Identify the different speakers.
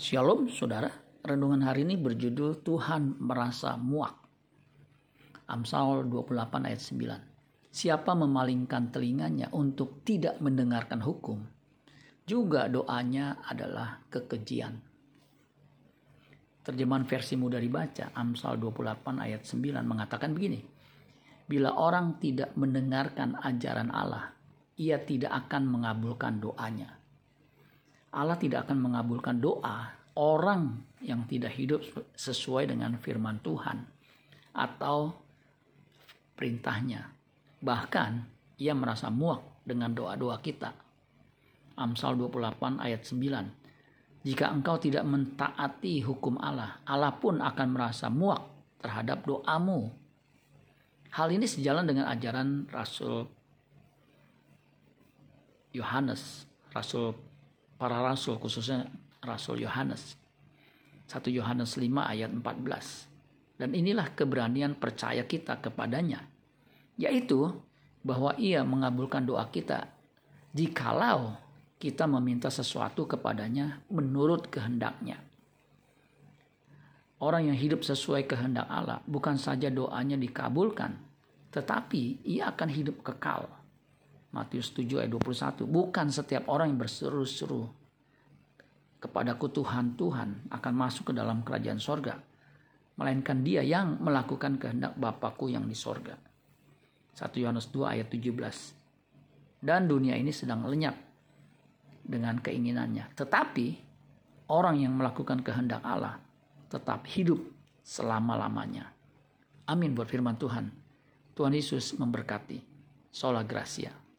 Speaker 1: Shalom saudara, renungan hari ini berjudul Tuhan merasa muak. Amsal 28 ayat 9. Siapa memalingkan telinganya untuk tidak mendengarkan hukum, juga doanya adalah kekejian. Terjemahan versi mudah dibaca, Amsal 28 ayat 9 mengatakan begini. Bila orang tidak mendengarkan ajaran Allah, ia tidak akan mengabulkan doanya Allah tidak akan mengabulkan doa orang yang tidak hidup sesuai dengan firman Tuhan atau perintahnya. Bahkan ia merasa muak dengan doa-doa kita. Amsal 28 ayat 9. Jika engkau tidak mentaati hukum Allah, Allah pun akan merasa muak terhadap doamu. Hal ini sejalan dengan ajaran Rasul Yohanes, Rasul para rasul khususnya Rasul Yohanes. 1 Yohanes 5 ayat 14. Dan inilah keberanian percaya kita kepadanya, yaitu bahwa ia mengabulkan doa kita jikalau kita meminta sesuatu kepadanya menurut kehendaknya. Orang yang hidup sesuai kehendak Allah bukan saja doanya dikabulkan, tetapi ia akan hidup kekal Matius 7 ayat 21. Bukan setiap orang yang berseru-seru kepadaku Tuhan, Tuhan akan masuk ke dalam kerajaan sorga. Melainkan dia yang melakukan kehendak Bapakku yang di sorga. 1 Yohanes 2 ayat 17. Dan dunia ini sedang lenyap dengan keinginannya. Tetapi orang yang melakukan kehendak Allah tetap hidup selama-lamanya. Amin buat firman Tuhan. Tuhan Yesus memberkati. Sola Gracia.